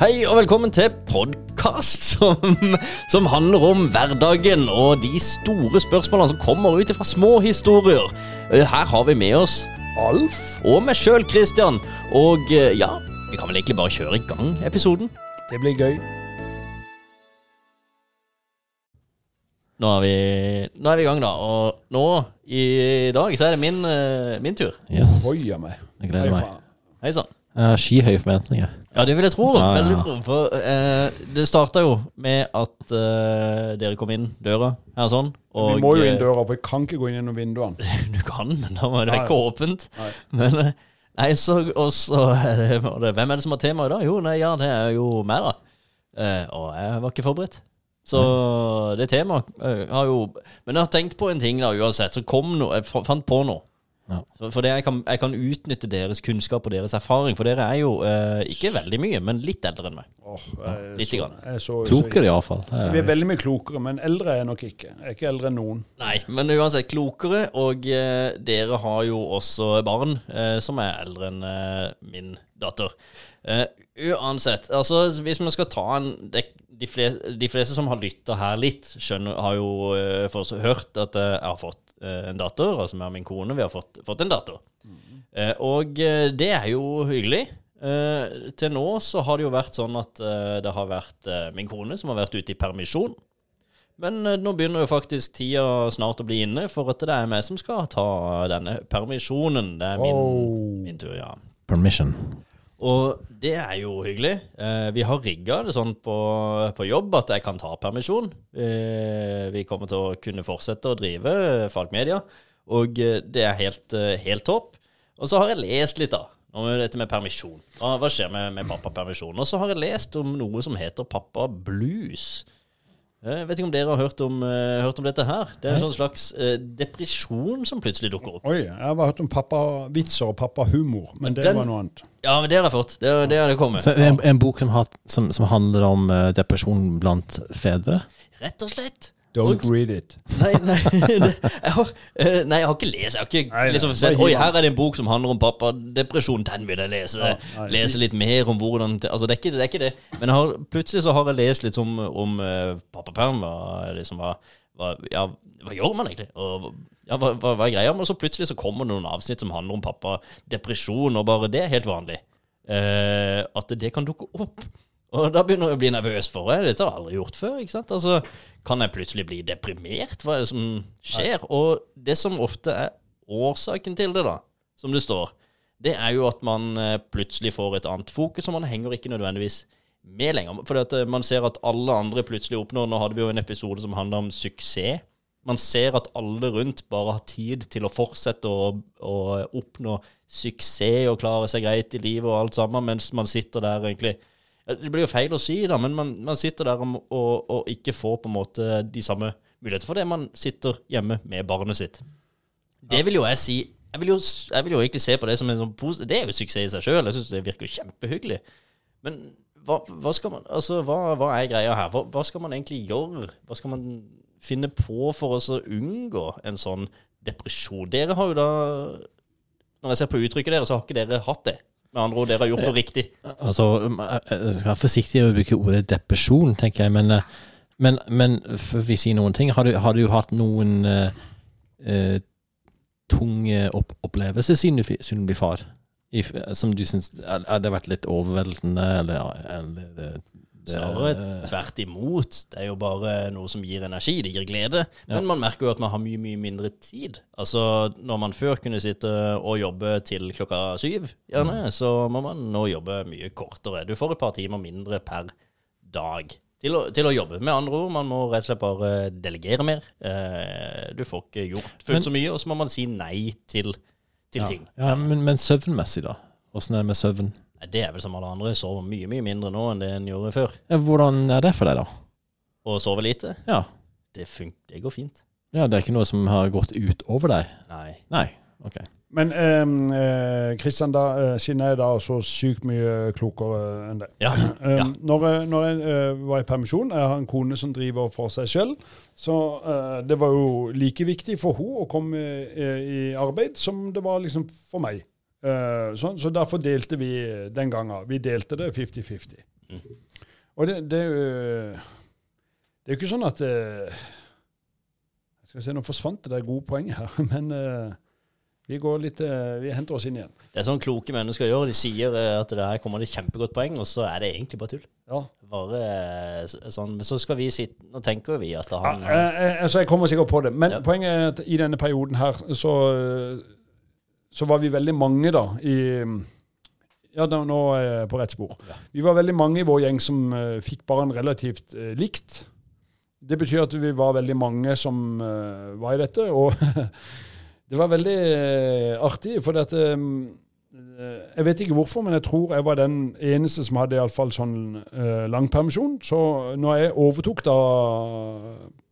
Hei og velkommen til podkast som, som handler om hverdagen og de store spørsmålene som kommer ut fra små historier. Eh, Her har vi med oss Alf og meg sjøl, Christian. Og eh, ja, vi kan vel egentlig bare kjøre i gang episoden. Det blir gøy. Nå er vi, nå er vi i gang, da. Og nå i dag så er det min, eh, min tur. Yes. Oi a meg. Jeg gleder meg. Hei sann. Jeg har skyhøye forventninger. Ja, det vil jeg tro. Ja, ja, Veldig ja. tro. For uh, det starta jo med at uh, dere kom inn døra her sånn. Og, vi må jo eh, inn døra, for vi kan ikke gå inn gjennom vinduene. Du kan, men da må det Nei. ikke åpent. Nei. Men eh, nei, så Og så er det, Hvem er det som har tema i dag? Jo, nei, ja, det er jo meg, da. Eh, og jeg var ikke forberedt. Så det temaet eh, har jo Men jeg har tenkt på en ting, da, uansett. Så kom noe Jeg fant på noe. Ja. For det jeg kan, jeg kan utnytte deres kunnskap og deres erfaring, for dere er jo eh, ikke veldig mye, men litt eldre enn meg. Oh, Litt så- grann. så- Klokere, iallfall. Vi er veldig mye klokere, men eldre er jeg nok ikke. Jeg er ikke eldre enn noen. Nei, men uansett klokere, og eh, dere har jo også barn eh, som er eldre enn eh, min datter. Eh, uansett, altså hvis man skal ta en det, de, fleste, de fleste som har lytta her litt, skjønner, har jo uh, hørt at uh, jeg har fått en datter, altså meg og min kone, vi har fått, fått en datter. Eh, og eh, det er jo hyggelig. Eh, til nå så har det jo vært sånn at eh, det har vært eh, min kone som har vært ute i permisjon. Men eh, nå begynner jo faktisk tida snart å bli inne for at det er meg som skal ta denne permisjonen. Det er min, Wow. min tur, ja. Permission. Og det er jo hyggelig. Eh, vi har rigga det sånn på, på jobb at jeg kan ta permisjon. Eh, vi kommer til å kunne fortsette å drive Falk Media, og eh, det er helt, eh, helt topp. Og så har jeg lest litt, da. Om dette med permisjon. Hva, hva skjer med, med pappapermisjon? Og så har jeg lest om noe som heter pappa blues. Jeg vet ikke om dere har hørt om, uh, hørt om dette her. Det er en sånn slags uh, depresjon som plutselig dukker opp. Oi, jeg har bare hørt om pappavitser og pappahumor, men det Den- var noe annet. Ja, men det har jeg fått. Det, det har det kommet. Så en, en bok som, har, som, som handler om uh, depresjon blant fedre. Rett og slett. Don't read it. Nei, nei, det, jeg har, eh, nei, jeg har ikke lest. Jeg har ikke Nei, liksom sett Oi, her er det en bok som handler om pappadepresjon. Den vil jeg lese. Ja, lese litt mer om hvordan Altså, det er ikke det. Er ikke det. Men har, plutselig så har jeg lest litt om, om uh, pappaperm. Hva, liksom, hva, hva, ja, hva gjør man egentlig? Og, ja, hva, hva, hva er greia? Og så plutselig så kommer det noen avsnitt som handler om pappadepresjon, og bare det er helt vanlig. Uh, at det kan dukke opp. Og da begynner jeg å bli nervøs for det. Dette har jeg aldri gjort før. ikke sant? Altså, Kan jeg plutselig bli deprimert? Hva er det som skjer? Og det som ofte er årsaken til det, da, som det står, det er jo at man eh, plutselig får et annet fokus, og man henger ikke nødvendigvis med lenger. For eh, man ser at alle andre plutselig oppnår Nå hadde vi jo en episode som handla om suksess. Man ser at alle rundt bare har tid til å fortsette å, å oppnå suksess og klare seg greit i livet og alt sammen, mens man sitter der egentlig Det blir jo feil å si, da, men man, man sitter der og, og, og ikke får på en måte de samme muligheter for det man sitter hjemme med barnet sitt. Det vil jo jeg si Jeg vil jo, jeg vil jo egentlig se på det som en sånn positiv Det er jo suksess i seg sjøl. Jeg syns det virker kjempehyggelig. Men hva, hva skal man Altså, hva, hva er greia her? Hva, hva skal man egentlig gjøre? Hva skal man finne på for oss å unngå en sånn depresjon? Dere har jo da Når jeg ser på uttrykket deres, så har ikke dere hatt det. Med andre ord, dere har gjort noe riktig. Altså, jeg skal være forsiktig med å bruke ordet depresjon, tenker jeg. Men, eh, men, men før vi sier noen ting, har du, har du hatt noen eh, tunge opp opplevelser siden du, siden du blir far? I, som du syns Har det vært litt overveldende, eller, eller Snarere tvert imot. Det er jo bare noe som gir energi, det gir glede. Men man merker jo at man har mye, mye mindre tid. Altså, når man før kunne sitte og jobbe til klokka syv, gjerne, så må man nå jobbe mye kortere. Du får et par timer mindre per dag til å, til å jobbe. Med andre ord, man må rett og slett bare delegere mer. Eh, du får ikke gjort fullt så mye, og så må man si nei til, til ting. Ja, men, men søvnmessig, da? Åssen er det med søvn? Det er vel som alle andre, sover mye, mye mindre nå enn det en gjorde før. Hvordan er det for deg, da? Å sove lite. Ja. Det, fun det går fint. ja, det er ikke noe som har gått ut over deg? Nei. Nei. Ok. Men ehm, eh, Kristian, da, eh, siden jeg er da så sykt mye klokere enn deg Ja. Um, ja. Når jeg, når jeg eh, var i permisjon, jeg har en kone som driver for seg selv, så eh, det var jo like viktig for henne å komme i, i arbeid som det var liksom for meg. Eh, så, så derfor delte vi den gangen. Vi delte det 50-50. Og det, det, er jo det er jo ikke sånn at eh, Skal vi se, Nå forsvant det der gode poenget her, men uh, vi går litt uh, Vi henter oss inn igjen. Det er sånn kloke mennesker gjør. De sier at det her kommer det kjempegodt poeng, og så er det egentlig bare tull. Ja. Bare sånn, Men så skal vi sitte Nå tenker vi at Ja, han eh, eh, altså jeg kommer sikkert på det. Men Ja. poenget er at i denne perioden her så, så var vi veldig mange da i Ja, nå er jeg på rett spor. Vi var veldig mange i vår gjeng som uh, fikk barn relativt uh, likt. Det betyr at vi var veldig mange som uh, var i dette. Og det var veldig eh, artig, for dette Jeg vet ikke hvorfor, men jeg tror jeg var den eneste som hadde iallfall sånn uh, langpermisjon. Så når jeg overtok da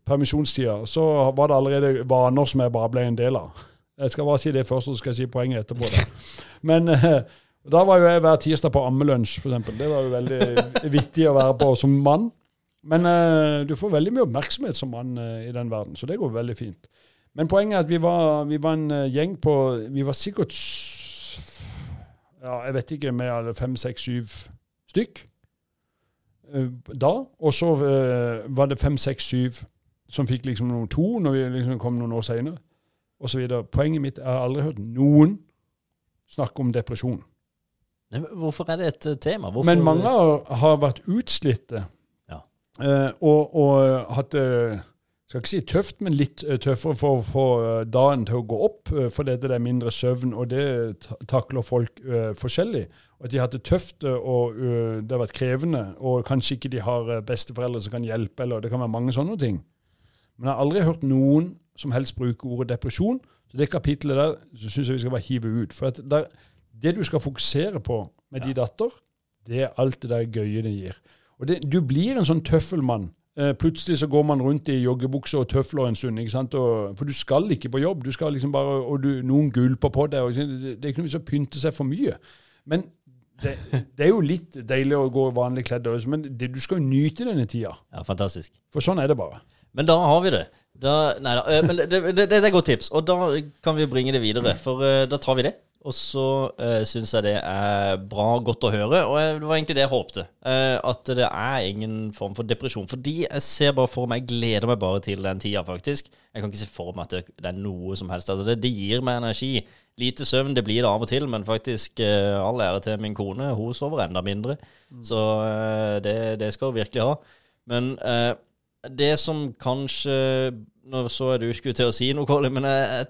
permisjonstida, så var det allerede vaner som jeg bare ble en del av. Jeg skal bare si det først, så skal jeg si poenget etterpå. Da. Men eh, da var jo jeg hver tirsdag på ammelunsj, f.eks. Det var jo veldig vittig å være på som mann. Men eh, du får veldig mye oppmerksomhet som mann eh, i den verden, så det går veldig fint. Men poenget er at vi var, vi var en gjeng på Vi var sikkert ja, jeg vet ikke, med fem, seks, syv stykk da. Og så var det fem, seks, syv som fikk liksom noen to når vi liksom kom noen år seinere, osv. Poenget mitt er jeg har aldri hørt noen snakke om depresjon. Nei, men Hvorfor er det et eh, tema? Hvorfor, Men mange har, vært utslitte Ja. eh, og, og hatt det skal ikke si tøft, men litt eh, tøffere for å få eh, dagen til å gå opp, For det er mindre søvn, og det takler folk uh, forskjellig. Og at de har hatt det tøft, eh, og uh, det har vært krevende, og kanskje ikke de har eh, besteforeldre som kan hjelpe, eller det kan være mange sånne ting. Men jeg har aldri hørt noen som helst bruke ordet depresjon. Så det kapitlet der så syns jeg vi skal bare hive ut. For at der, det du skal fokusere på med de datter, det er alt det der gøye det gir. Og det, du blir en sånn tøffelmann. Eh, plutselig så går man rundt i joggebukser og tøfler en stund. ikke sant? Og, for du skal ikke på jobb. du skal liksom bare, Og du, noen gulper på deg. Og, det, det er ikke noe vits å pynte seg for mye. Men det, det er jo litt deilig å gå vanlig kledd men det, du skal jo nyte denne tida. Ja, fantastisk. For sånn er det bare. Men da har vi det. Da, nei da, eh, men det, det, det, det er et godt tips, og da kan vi bringe det videre. For eh, da tar vi det. Og så uh, syns jeg det er bra, godt å høre. Og eh, det var egentlig det jeg håpte. Uh, at det er ingen form for depresjon. Fordi jeg ser bare for meg, jeg gleder meg bare til den tida, faktisk. Jeg kan ikke se for meg at det, det er noe som helst. Altså, det, det gir meg energi. Lite søvn, det blir det av og til, men faktisk uh, all ære til min kone. Hun sover enda mindre. Så uh, det, det skal hun virkelig ha. Men eh, det som kanskje Nå så jeg du skulle til å si noe, Colin, men jeg,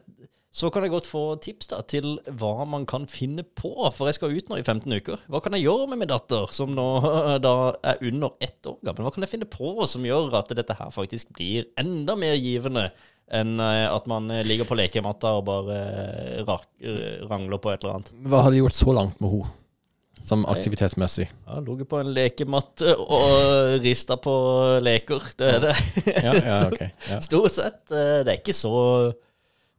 så kan jeg godt få tips da til hva man kan finne på. For jeg skal ut nå i 15 uker. Hva kan jeg gjøre med min datter, som nå da er under ett år gammel? Hva kan jeg finne på som gjør at dette her faktisk blir enda mer givende enn eh, at man ligger på lekematta og bare eh, eh, rangler på et eller annet? Hva har de gjort så langt med henne? Som aktivitetsmessig. Ja, Ligget på en lekematte og rista på leker. Det er det. Ja, ja, ok. Ja. Stort sett. eh, Det er ikke så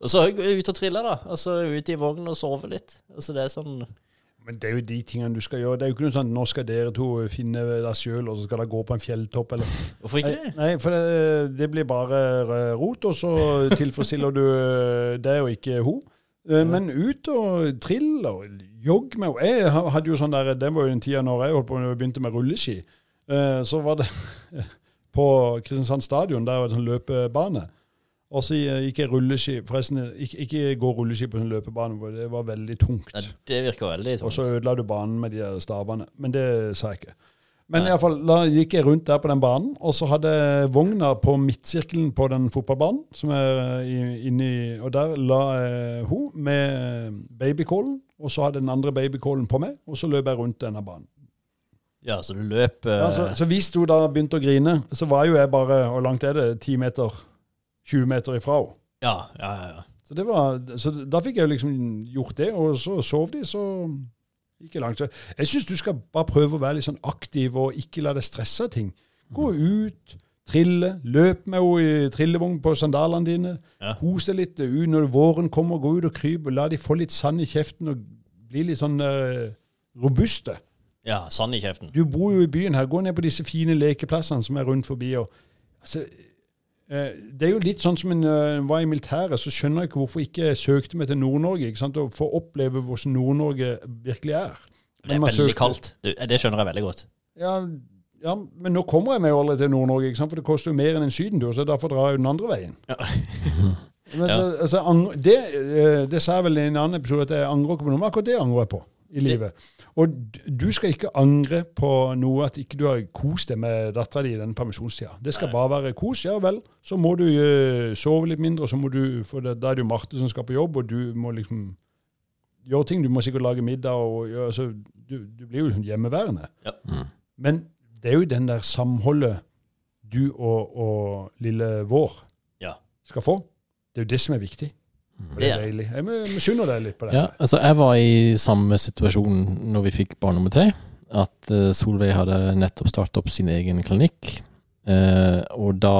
Og så er jeg ute og triller, da. Altså ute i vogn og sove litt. Altså det er sånn Men det er jo de tingene du skal gjøre. Det er jo ikke noe sånn nå skal dere to finne deg sjøl, og så skal dere gå på en fjelltopp, eller Hvorfor ikke det? nei, for det, det blir bare eh, rot, og så tilfredsstiller du deg og ikke hun. Eh, Men ut og trill og jogg med. Jeg hadde jo sånn der, Det var jo den tida når jeg holdt på når jeg begynte med rulleski. Eh, Så var det på Kristiansand stadion, der var det sånn løpebane. Og så gikk jeg rulleski Forresten, ikke, ikke gå rulleski på en løpebane, for det var veldig tungt. Ja, det virker veldig Og så ødela du banen med de der stavene. Men det sa jeg ikke. Men i alle fall, da gikk jeg rundt der på den banen, og så hadde vogna på midtsirkelen på den fotballbanen, som er i- inni Og der la jeg hun med babykålen, og så hadde den andre babykålen på meg, og så løp jeg rundt denne banen. Ja, så du løp eh, Ja, så, så hvis hun da begynte å grine, så var jo jeg bare Hvor langt er det? 10 meter? 20 meter ifra henne. ja, ja, ja, ja. Så, det var, så da fikk jeg liksom gjort det, og så sov de, så gikk jeg langt. Jeg syns du skal bare prøve å være litt sånn aktiv og ikke la deg stresse av ting. Gå ut, trille, løp med henne i trillevogn på sandalene dine. Ja. Kos deg litt ut når våren kommer, gå ut og kryp, og la de få litt sand i kjeften og bli litt sånn uh, robuste. ja sand i kjeften. Du bor jo i byen her. Gå ned på disse fine lekeplassene som er rundt forbi. Og, altså, det er jo litt sånn som en eh, var i militæret, så skjønner jeg ikke hvorfor ikke jeg søkte meg til Nord-Norge. ikke sant? Og få oppleve hvordan Nord-Norge virkelig er. Det er veldig søkte- kaldt. Du, det skjønner jeg veldig godt. Ja, ja, men nå kommer jeg meg jo aldri til Nord-Norge, ikke sant? for det koster jo mer enn en sydentur, så derfor drar jeg jo den andre veien. Men, Ja. altså, det, eh, det sa jeg vel i en annen episode, at jeg angrer ikke på noe, men akkurat det angrer jeg på i livet. Og du skal ikke angre på noe at ikke du har kost deg med dattera di i denne permisjonstida. Det skal bare være kos. Ja vel, så må du eh, sove litt mindre, så må du, for da er det jo Marte som skal på jobb, og du må liksom gjøre ting. Du må sikkert lage middag, og gjøre, altså, du, du blir jo hjemmeværende. Ja. Mm. Men det er jo den der samholdet du og, og lille vår Ja. skal få. Det er jo det som er viktig. Og det er deilig. Jeg misunner deg litt på det. Ja, altså jeg var i samme situasjon når vi fikk barn nummer tre. At eh, Solveig hadde nettopp startet opp sin egen klinikk. Eh, og da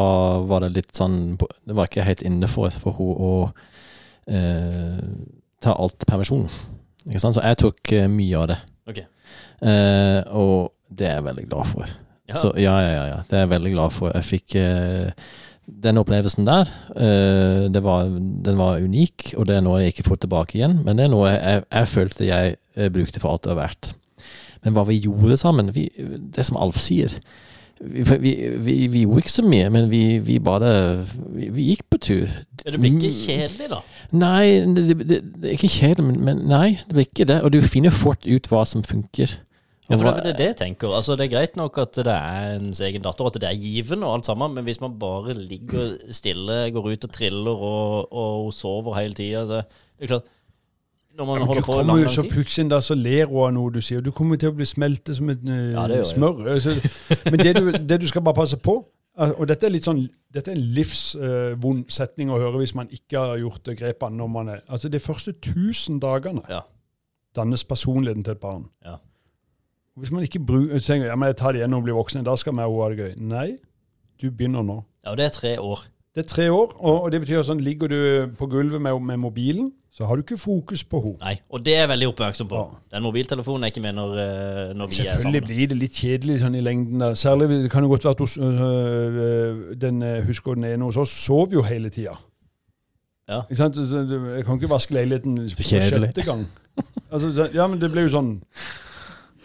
var det litt sånn Det var ikke helt inne for, for henne å eh, ta alt permisjon. Ikke sant? Så jeg tok eh, mye av det. Okay. Eh, og det er jeg veldig glad for. Ja. Så ja, ja, ja, ja. Det er jeg veldig glad for. Jeg fikk eh, den opplevelsen der. eh, det var, den var unik, og det er noe jeg ikke får tilbake igjen. Men det er noe jeg, jeg, følte jeg eh, brukte for alt det var verdt. Men hva vi gjorde sammen vi, Det som Alf sier vi, vi, vi, vi gjorde ikke så mye, men vi, vi bare vi, vi gikk på tur. Det blir ikke Mm. kjedelig, da. Nei, det, det, det er ikke kjedelig, men, men nei, det blir ikke det. Og du finner fort ut hva som funker. Ja, for det er det jeg tenker. Altså, det er greit nok at det er ens egen datter, og at det er givende og alt sammen, men hvis man bare ligger stille, går ut og triller og, og sover hele tida Det er klart Når man ja, holder du på kommer lang, jo så tid plutselig da, så ler hun av noe du sier. Du kommer til å bli smeltet som et eh, Ja, det smør. Altså, men det du, det du skal bare passe på eh, Og dette er litt sånn dette er en livsvond setning å høre hvis man ikke har gjort eh, grepene når man er Altså, de første 1000 dagene Ja. dannes personligheten til et barn. Ja. Hvis man ikke bruker tenker, ja, men jeg tar det igjen når hun blir voksen, da skal vi ha det gøy. Nei, du begynner nå. Ja, og det er tre år. Det er tre år, og, og det betyr sånn, ligger du på gulvet med, med mobilen, så har du ikke fokus på henne. Nei, og det er jeg veldig oppmerksom på. Ja. Den mobiltelefonen er ikke med når, eh, når vi er sammen. Selvfølgelig blir det litt kjedelig sånn i lengden. Der. Særlig det kan jo godt være at hos, øh, den øh, husker den ene hos oss sov jo hele tida. Ja. Ikke sant? Jeg kan ikke vaske leiligheten sjette gang. Altså, ja, men det ble jo sånn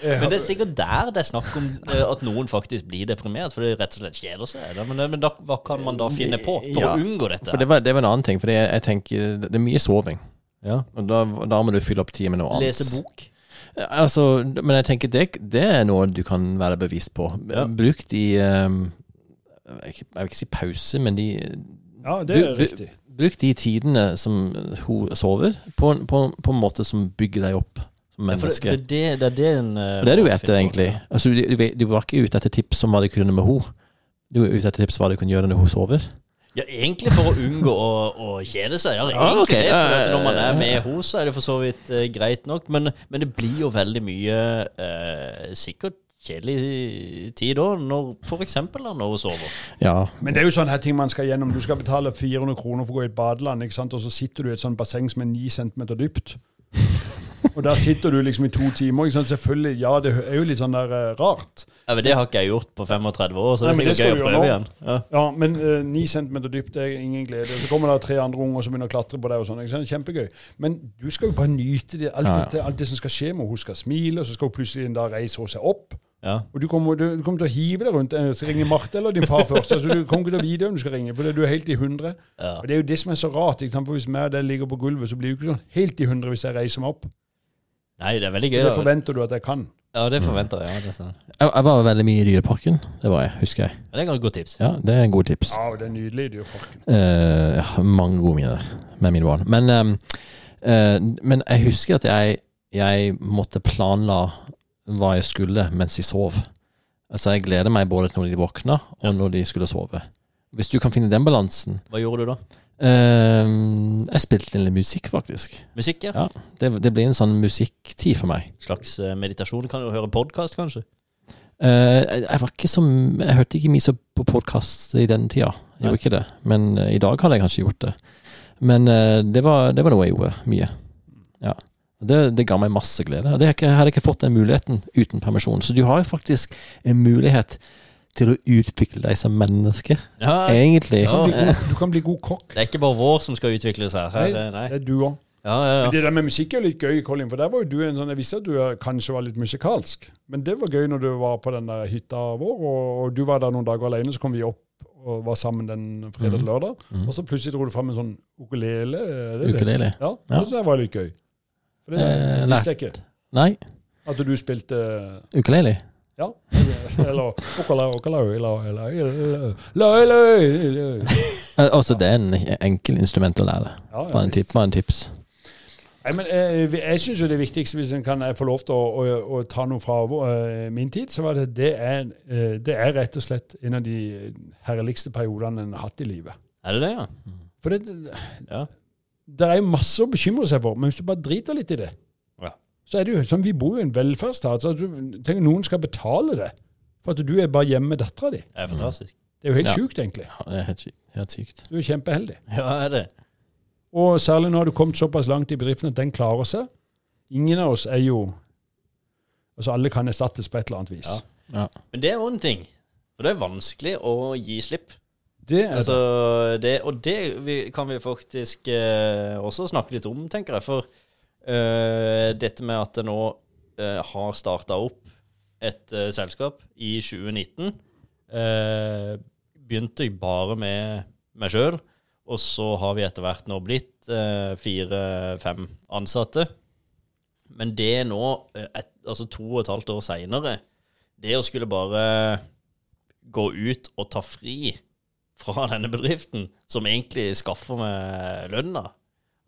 Men det er sikkert der det er snakk om eh, at noen faktisk blir deprimert, for det rett og slett kjeder seg. Men, men da, hva kan man da finne på for Ja, å unngå dette? For det var, det var en annen ting. For jeg, jeg tenker det er mye soving. ja. Og da, da må du fylle opp tida med noe annet. Lese bok. Altså, men jeg tenker det, det er noe du kan være bevisst på. Ja. Bruk de um, jeg vil ikke- si pause, men de ja, det er du- riktig. Bruk de tidene som hun sover, på, på, på en måte som bygger deg opp som Ja, for menneske. det, det, det er det en uh, det er du må etter, egentlig. Altså, du, du, du var ikke ute etter tips om hva du kunne med henne. Du var ute etter tips om hva du kunne gjøre når hun sover. Ja, egentlig for å unngå å, å kjede seg. Ja, Ja, egentlig okay. det, for at når man er med henne, så er det for så vidt uh, greit nok. Men, men det blir jo veldig mye uh, sikkert kjedelig tid da, for eksempel når hun sover. Ja. Men det er jo sånne her ting man skal gjennom. Du skal betale 400 kroner for å gå i et badeland, ikke sant? og så sitter du i et sånt basseng som er 9 cm dypt. Og der sitter du liksom i to timer. Ikke sant? Selvfølgelig, ja, det er jo litt sånn der uh, rart. Ja, men Det har ikke jeg gjort på 35 år, så det er men sikkert gøy å prøve igjen. Ja. Ja, men ni 9 cm dypt er ingen glede. Og Så kommer det tre andre unger som begynner å klatre på deg. og sånn, ikke sant? Kjempegøy. Men du skal jo bare nyte det, alt, Ja, ja. Dette, alt det som skal skje med. Hun skal smile, og så skal hun plutselig en dag reise seg opp. Ja. Og du kommer, du, du kommer til å hive deg rundt. Jeg Skal ringe Marte eller din far først? altså Du kommer ikke til å vite hvem du skal ringe, for du er helt i hundre. Ja. Og Det er jo det som er så rart. Ikke sant? For Hvis jeg og deg ligger på gulvet, så blir du ikke sånn helt i hundre hvis jeg reiser meg opp. Nei, det er veldig gøy. Det forventer du at jeg kan. Ja, det forventer jeg. Ja, det, er sånn. Jeg, jeg var veldig mye i Dyreparken. Det var jeg, husker jeg. ja, det er et godt tips. Ja, Det er en god tips. Ja, det er nydelig i Dyreparken. Eh, jeg har mange gode minner med mine barn. Men, ehm, eh, men jeg husker at jeg, jeg måtte planla hva jeg skulle mens de sov. Altså Jeg gleder meg både til når de våkna, og Ja. når de skulle sove. Hvis du kan finne den balansen Hva gjorde du da? Ehm, Jeg spilte litt musikk, faktisk. Musikk, ja. Ja, det, det ble en sånn musikktid for meg. Slags eh, meditasjon. Kan du høre podkast, kanskje. Uh, jeg, jeg var ikke som Jeg hørte ikke mye så på podkast i den tida. Jeg gjorde ikke det. Men uh, i dag hadde jeg kanskje gjort det. Men det, var, det var noe jeg gjorde mye. Ja. Det, det ga meg masse glede. Det hadde jeg ikke fått den muligheten uten permisjon. Så du har jo faktisk en mulighet til å utvikle deg som menneske, Ja, egentlig. Ja. Du kan bli god, du kan bli god kokk. Det er ikke bare vår som skal utvikles her. her Nei, nei. det er du òg. Ja, ja, ja. Det der med musikk er litt gøy, Colin, for der var jo du en sånn Jeg visste at du kanskje var litt musikalsk, men det var gøy når du var på den der hytta vår, og, og du var der noen dager alene, så kom vi opp og var sammen den fredag til lørdag, Mhm. og så plutselig dro du fram en sånn ukulele. Det, ukulele. det? Ja, Ja. det var litt gøy. For det Eh, visste jeg ikke. Nei, At du spilte ukulele. Ja. Eller. Eh, Altså, det er en enkel instrument å lære. Ja, ja, Bare en, tip, bare en tips. Nei, men eh, Jeg, jeg syns jo det viktigste, hvis en kan få lov til å, å, å ta noe fra eh, min tid, så var det det er, eh, det er rett og slett en av de herligste periodene en har hatt i livet. Er det det, ja? For det, Ja. det er jo masse å bekymre seg for, men hvis du bare driter litt i det. Så er det jo sånn Vi bor jo i en velferdsstat. så du tenker Noen skal betale det for at du er bare hjemme med dattera di. Det er fantastisk. Det er jo helt Ja. sjukt, egentlig. Ja, det er helt, sykt. helt sykt. Du er kjempeheldig. Ja, er det. Og særlig nå har du kommet såpass langt i bedriften at den klarer seg. Ingen av oss er jo Altså Alle kan erstattes på et eller annet vis. Ja. Ja. Men det er jo en ting. For det er vanskelig å gi slipp. Det er Altså, det, og det kan vi faktisk eh, også snakke litt om, tenker jeg. For eh, dette med at det nå uh, har starta opp et uh, selskap i 2019 eh, Begynte jeg bare med meg sjøl, og så har vi etter hvert nå blitt fire-fem ansatte. Men det nå, et, altså to og et halvt år seinere, det å skulle bare gå ut og ta fri fra denne bedriften, som egentlig skaffer meg lønna.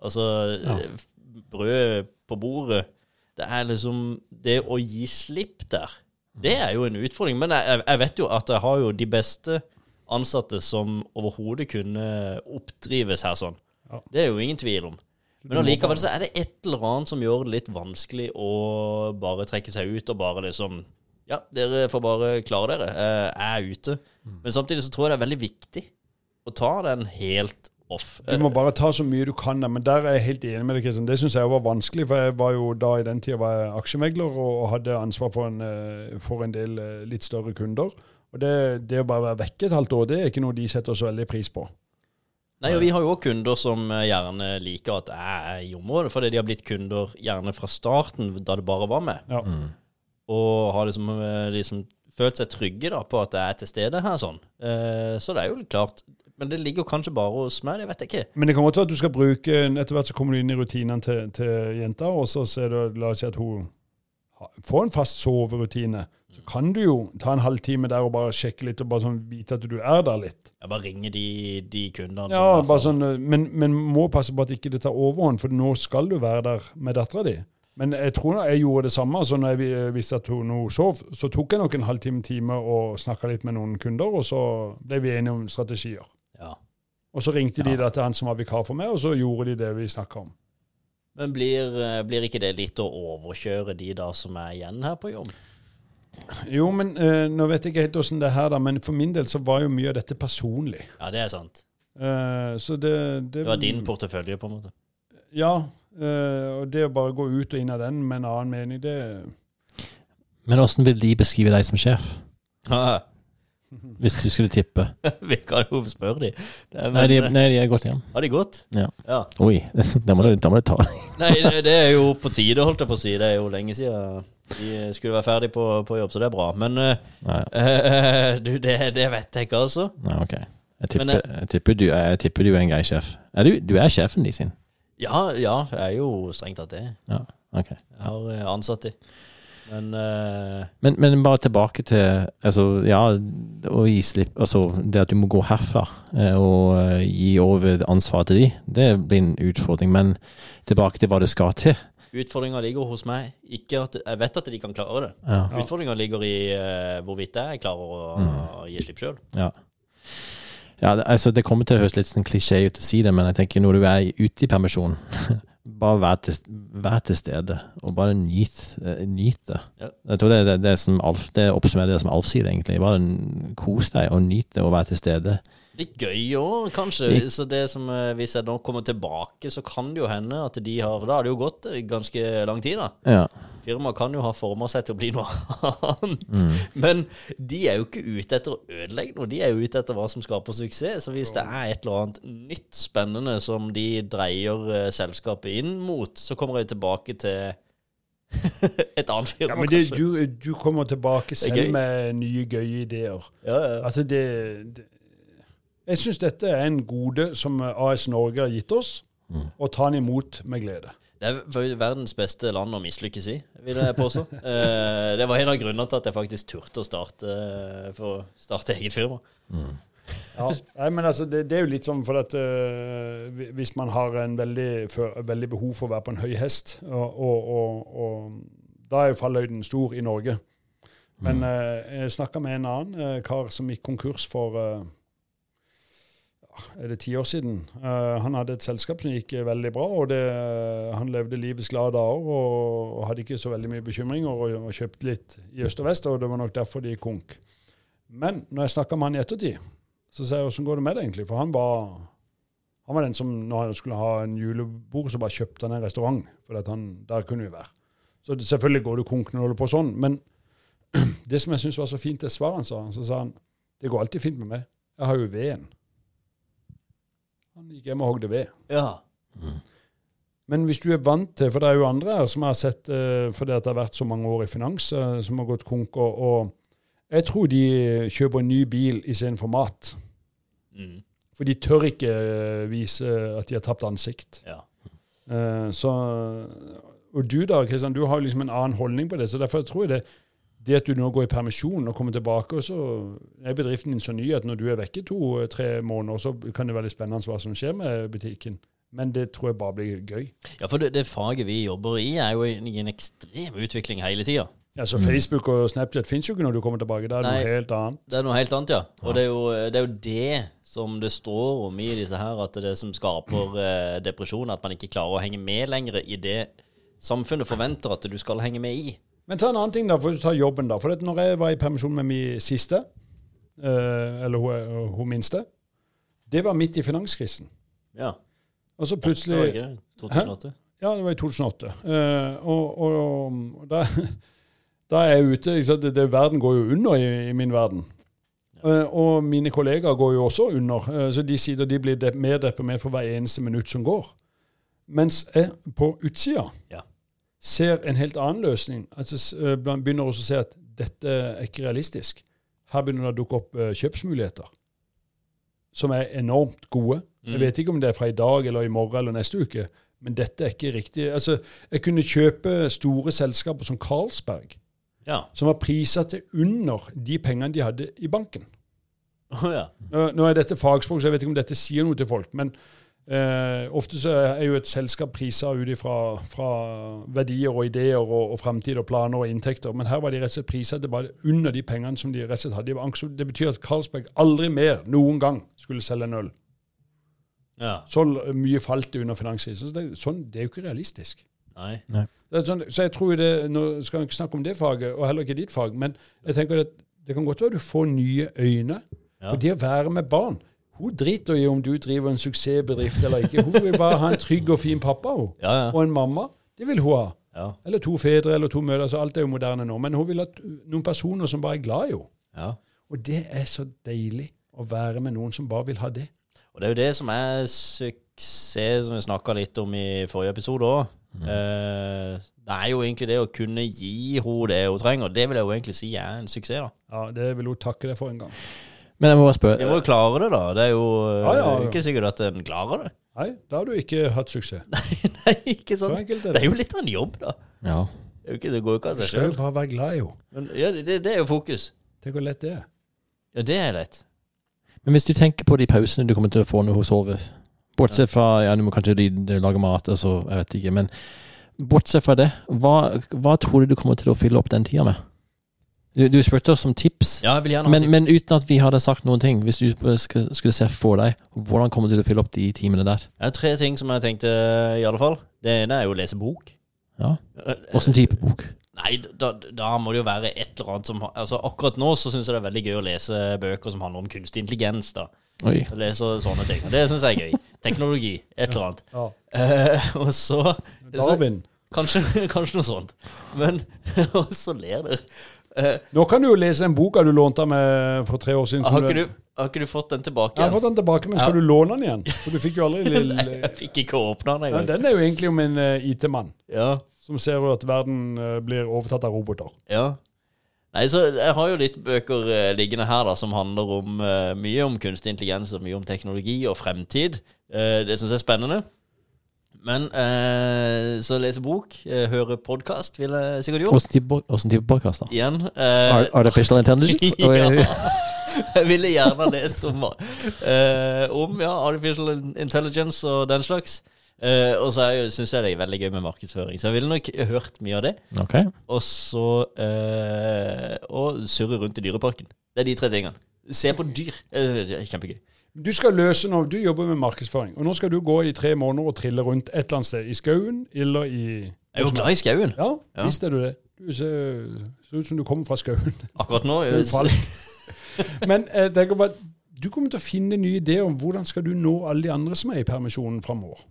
Altså Ja. Brød på bordet. Det er liksom Det å gi slipp der, det er jo en utfordring. Men jeg, jeg vet jo at jeg har jo de beste ansatte som overhodet kunne oppdrives her sånn. Ja. Det er jo ingen tvil om. Men allikevel så er det et eller annet som gjør det litt vanskelig å bare trekke seg ut og bare liksom Ja, dere får bare klare dere. Eh, Jeg er ute. Men samtidig så tror jeg det er veldig viktig å ta den helt off. Du må bare ta så mye du kan. Men der er jeg helt enig med deg, Kristian. Det syns jeg var vanskelig. For jeg var jo da i den tida var jeg aksjemegler og hadde ansvar for en, eh, for en del eh, litt større kunder. Og det, det å bare være vekke et halvt år, det er ikke noe de setter så veldig pris på. Nei, og Vi har jo òg kunder som eh, gjerne liker at jeg er i området, fordi de har blitt kunder gjerne fra starten, da det bare var meg. Ja. Og har liksom, liksom følt seg trygge da på at jeg er til stede her. sånn. Eh, Så det er jo klart. Men det ligger kanskje bare hos meg, det vet jeg ikke. Men det godt være at du skal bruke Etter hvert så kommer du inn i rutinene til, til jenta, og så ser du, la oss si at hun får en fast soverutine. Så kan du jo ta en halvtime der og bare sjekke litt, og bare sånn vite at du er der litt. Ja, bare ringe de, de kundene Ja, bare sånn, eh, men, men må passe på at ikke det tar overhånd, for nå skal du være der med dattera di. Men jeg tror jeg gjorde det samme. så Når jeg visste at hun sov, så tok jeg nok en halvtime time og snakka litt med noen kunder, og så ble vi enige om strategier. Og så ringte de da til han som var vikar for meg, og så gjorde de det vi snakka om. Men blir, eh, blir ikke det litt å overkjøre de da som er igjen her på jobb? Jo, men uh, nå vet jeg ikke helt åssen det er her, da, men for min del så var jo mye av dette personlig. Ja, det er sant. Uh, så det, det Det var din portefølje, på en måte. Ja. Uh, og det å bare gå ut og inn av den med en annen mening, det Men åssen vil de beskrive deg som sjef, hvis du skulle tippe? Vi kan jo spørre de. Det er, Nei, de, eh, nei, de er gått igjen. Har de gått? Ja. ja. Oi, da må du, da må du ta Nei, det, det er jo på tide, holdt jeg på å si. Det er jo lenge siden de skulle være ferdig på, på jobb, så det er bra. Men uh, Nei, eh, du, det, det vet jeg ikke, altså. nei ok. Jeg tipper, Men, jeg, tipper du, jeg tipper du er en grei sjef. Er du, du er sjefen de sin? Ja, ja, jeg er jo strengt tatt det. Ja, ok. Jeg har eh, ansatt de. Men uh... Men, men bare tilbake til altså, ja, å gi slipp Altså det at du må gå herfra eh, og eh, gi over ansvaret til de, det blir en utfordring. Men tilbake til hva det skal til. utfordringa ligger hos meg. At, jeg vet at de kan klare det. Ja. Ja. Utfordringa ligger i uh, hvorvidt jeg klarer å Mm. gi slipp sjøl. Ja. ja det, altså, det kommer til å høres litt sånn klisjé ut å si det, men jeg tenker når du er ute i permisjon Bare vær til, vær til stede, og bare nyt, eh, det. Ja. Jeg tror det, det, det, som Alf, det oppsummerer det som Alf sier, egentlig. Bare kos deg og nyt det og være til stede Litt gøy òg, kanskje. Litt. Så det som, eh, hvis jeg nå kommer tilbake, så kan det jo hende at de har Da har det jo gått eh, ganske lang tid, da. Ja. Firmaet kan jo ha forma seg til å bli noe annet. Men de er jo ikke ute etter å ødelegge noe, de er jo ute etter hva som skaper suksess. Så hvis det er et eller annet nytt spennende som de dreier eh, selskapet inn mot, så kommer jeg tilbake til et annet firma, Ja, men det, kanskje. du, du kommer tilbake selv med nye, gøye ideer. Ja, ja. Altså, det, det Jeg syns dette er en gode som AS Norge har gitt oss, og ta den imot med glede. Det er verdens beste land å mislykkes i, vil jeg påstå. Eh, det var en av grunnene til at jeg faktisk turte å starte, eh, for å starte eget firma. Ja. Nei, men altså, det, det er jo litt sånn for at uh, hvis man har en veldig, for, veldig behov for å være på en høy hest, og, og, og, og da er jo fallhøyden stor i Norge. Men øh, jeg snakka med en annen uh, kar som gikk konkurs for er det ti år siden. Uh, han hadde et selskap som gikk veldig bra, og det, han levde livets glade dager og, hadde ikke så veldig mye bekymringer og, og kjøpte litt i øst og vest, og det var nok derfor de gikk konk. Men når jeg snakka med han i ettertid, så sa jeg åssen går det med det egentlig? For han var, han var den som når han skulle ha en julebord, så bare kjøpte han en restaurant. For han, der kunne vi være. Så selvfølgelig går det konk når du holder på sånn, men det som jeg syns var så fint, det svaret han sa, så sa han det går alltid fint med meg. Jeg har jo veden. Han gikk hjem og hogde ved. Ja. Men hvis du er vant til For det er jo andre her som har sett eh, fordi det har vært så mange år i finans, eh, som har gått konk. Og, og jeg tror de kjøper en ny bil istedenfor mat. Mm. For de tør ikke eh, vise at de har tapt ansikt. ja. Så, og du da, Kristian, du har liksom en annen holdning på det. Så derfor tror jeg det det at du nå går i permisjon og kommer tilbake, og så er bedriften din så ny at når du er vekke to-tre måneder, så kan det være litt spennende hva som skjer med butikken. Men det tror jeg bare blir gøy. ja, for det, det faget vi jobber i, er jo i en ekstrem utvikling hele tida. Ja, så Facebook og Snapchat fins jo ikke når du kommer tilbake. Det er Nei. noe helt annet. Det er noe helt annet, ja. Og det er, jo, det er jo det som det står om i disse her, at det er det som skaper eh, depresjon, at man ikke klarer å henge med lenger i det samfunnet forventer at du skal henge med i. Men ta en annen ting, da, for tar jobben, da. For at når jeg var i permisjon med min siste, eh, eller hun, hun minste, det var midt i finanskrisen. Ja. Og så plutselig det? 2008? Ja, det var i 2008. Uh, og, og, og da, da er jeg ute? Det, det, Verden går jo under i, i min verden. Uh, og mine kollegaer går jo også under. Uh, så de sier de blir mer deprimert for hver eneste minutt som går. Mens jeg på utsida Ja. Ser en helt annen løsning. Altså eh, Begynner også å se at dette er ikke realistisk. Her begynner det å dukke opp eh, kjøpsmuligheter som er enormt gode. Jeg vet ikke om det er fra i dag eller i morgen eller neste uke, men dette er ikke riktig. Altså, Jeg kunne kjøpe store selskaper som Carlsberg, Ja. som var prisa til under de pengene de hadde i banken. Oh, ja. Nå, nå er dette fagspråk, så jeg vet ikke om dette sier noe til folk. Men eh, ofte så er jo et selskap prisa ut ifra fra verdier og ideer og, og framtid og planer og inntekter. Men her var de rett og slett prisa til bare under de pengene som de rett og slett hadde De det betyr at Carlsberg aldri mer noen gang skulle selge en øl. ja. Så mye falt det under finanskrisen. Så det, sånn, det er jo ikke realistisk. Nei. Det er sånn, så jeg tror det, Nå skal jeg ikke snakke om det faget, og heller ikke ditt fag, men jeg tenker at det kan godt være du får nye øyne. Ja. For det å være med barn Hun driter i om du driver en suksessbedrift eller ikke. Hun vil bare ha en trygg og fin pappa hun. Ja, ja. og en mamma. Det vil hun ha. Ja. Eller to fedre eller to mødre. så Alt er jo moderne nå. Men hun vil ha noen personer som bare er glad i henne. ja. Og det er så deilig å være med noen som bare vil ha det. Og det er jo det som er suksess, som vi snakka litt om i forrige episode òg. Eh, det er jo egentlig det å kunne gi henne det hun trenger. Det vil jeg jo egentlig si er en suksess, da. Ja, Det vil hun takke deg for en gang. Men jeg må bare spørre Du må jo klare det, da. Det er jo Ja, ja, ja. ikke sikkert at en klarer det. Nei, da har du ikke hatt suksess. Nei, ikke sant? er Det det. er jo litt av en jobb, da. Ja. Det, er ikke, det går jo ikke av Du seg skal jo bare være glad i henne. Ja, det, det er jo fokus. Tenk hvor lett det er. Ja, det er lett. Men hvis du tenker på de pausene du kommer til å få når hun sover Bortsett fra ja, du må kanskje lage mat, altså, jeg vet ikke. Men bortsett fra det, hva, hva tror du du kommer til å fylle opp den tida med? Du, du spurte oss om tips, Ja, jeg vil gjerne ha men, tips. men uten at vi hadde sagt noen ting. Hvis du skulle, se for deg, hvordan kommer du til å fylle opp de timene der? Det er tre ting som jeg tenkte, i alle fall. Det ene er jo å lese bok. Ja. Åssen type bok? Nei, da, da må det jo være et eller annet som Altså Akkurat nå så syns jeg det er veldig gøy å lese bøker som handler om kunstig intelligens. da Oi. Jeg leser sånne ting. Det syns jeg er gøy. Teknologi. Et eller annet. Ja. Uh, og så, så Darwin. kanskje, kanskje noe sånt. Men Og så ler dere. Eh, Nå kan du jo lese en bok du lånte av meg for tre år siden. har, ikke du, har ikke du fått den tilbake? Jeg har fått den tilbake, men skal Ja. du låne den igjen? For du fikk jo aldri Nei, lille... jeg fikk ikke åpna den Ja, engang. den er jo egentlig om en uh, IT-mann Ja, som ser jo at verden uh, blir overtatt av roboter. ja. Nei, så Jeg har jo litt bøker uh, liggende her da som handler om mye om kunstig intelligens og mye om teknologi og fremtid. Det syns jeg er spennende. Men eh, så lese bok, eh, høre podkast ville jeg sikkert gjort. Åssen type, hvordan type podcast, da? Igjen. eh, Ar- Artificial intelligence? ja. Jeg ville gjerne lest om, eh, om ja, artificial intelligence og den slags. Eh, og så syns jeg det er veldig gøy med markedsføring, så jeg ville nok hørt mye av det. Ok. Og så eh, Og surre rundt i Dyreparken. Det er de tre tingene. Se på dyr. Eh, kjempegøy. Du skal løse noe, du jobber med markedsføring, og nå skal du gå i tre måneder og trille rundt et eller annet sted. I skauen eller i Jeg er jo glad i skauen. Ja, Ja. visst er du det. Du ser, ser ut som du kommer fra skauen. Akkurat nå eh. Men jeg tenker bare, du kommer til å finne nye ideer om hvordan skal du nå alle de andre som er i permisjonen framover.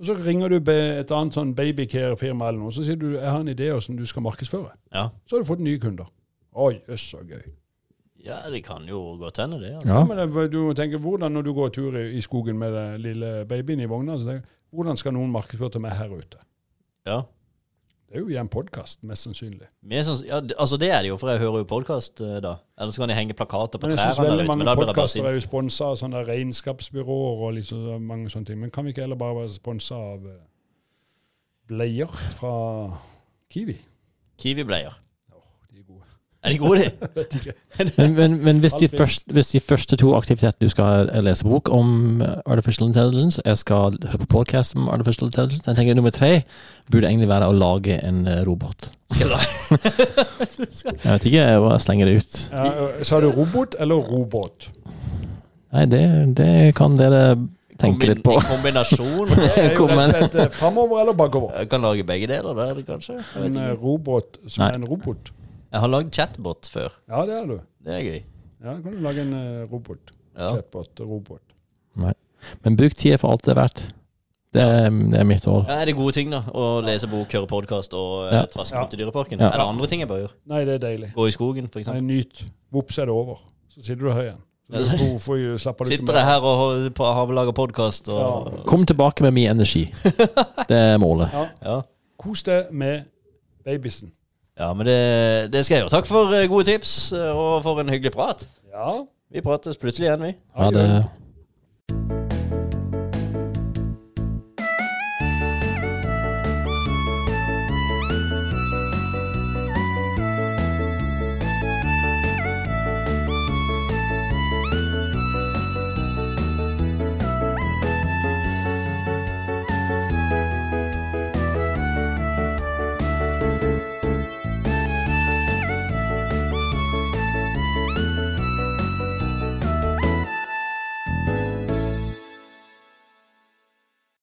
Og så ringer du et annet sånn babycare-firma eller noe, så sier du jeg har en idé om hvordan du skal markedsføre. Ja. Så har du fått nye kunder. Oi, jøss, så gøy. Ja, det kan jo godt hende, det. Altså. Ja. Men det- du må tenke, hvordan når du går tur i, i skogen med den lille babyen i vogna, så tenker, hvordan skal noen markedsføre til meg her ute? Ja. Det er jo via en podkast, mest sannsynlig. Mer sånn, ja, altså det er det jo, for jeg hører jo podkast da. Eller så kan de henge plakater på Men jeg synes trærne veldig mange da podkaster er jo sponsa av sånne regnskapsbyråer og liksom mange sånne ting. Men kan vi ikke heller bare være sponsa av eh, bleier fra Kiwi? Kiwi-bleier. Er. De gode, de? Men, men, men hvis, de først, hvis de første to aktivitetene du skal lese bok om eh, artificial intelligence, jeg skal høre på podcast om artificial intelligence, jeg tenker nummer tre burde egentlig være å lage en eh, robot. Jeg vet ikke, jeg bare slenger det ut. Ja, øh, sa du robot eller robot? Nei, det, det kan dere tenke litt på. En kombinasjon. Det er jo rett og igjen. slett eh, framover eller bakover. Jeg kan lage begge deler der, kanskje. En eh, robot som Nei. er en robot. Jeg har lagd chatbot før. Ja, det har du. Det er gøy. Ja, kan du lage en eh, robot. Ja. Chatbot, robot. Nei. Men bruk tida for alt det er verdt. Det er, det er mitt mål. Ja, er det gode ting, da? Å lese bok, høre podkast og eh, Ja. traske Ja. rundt i Dyreparken? Ja. Er det andre ting jeg bør gjøre? Nei, det er deilig. Gå i skogen, for Nei, eksempel? nyt. Vops er det over. Så sitter du her igjen. Så Ja. du- Hvorfor slapper du ikke Sitter jeg her og på- har laget podkast og Kom tilbake med mye energi. Det er målet. Ja. Ja. Kos deg med babysen. Ja, men det, det skal jeg gjøre. Takk for eh, gode tips, eh, og for en hyggelig prat. Ja. Vi prates plutselig igjen, vi. Ha det.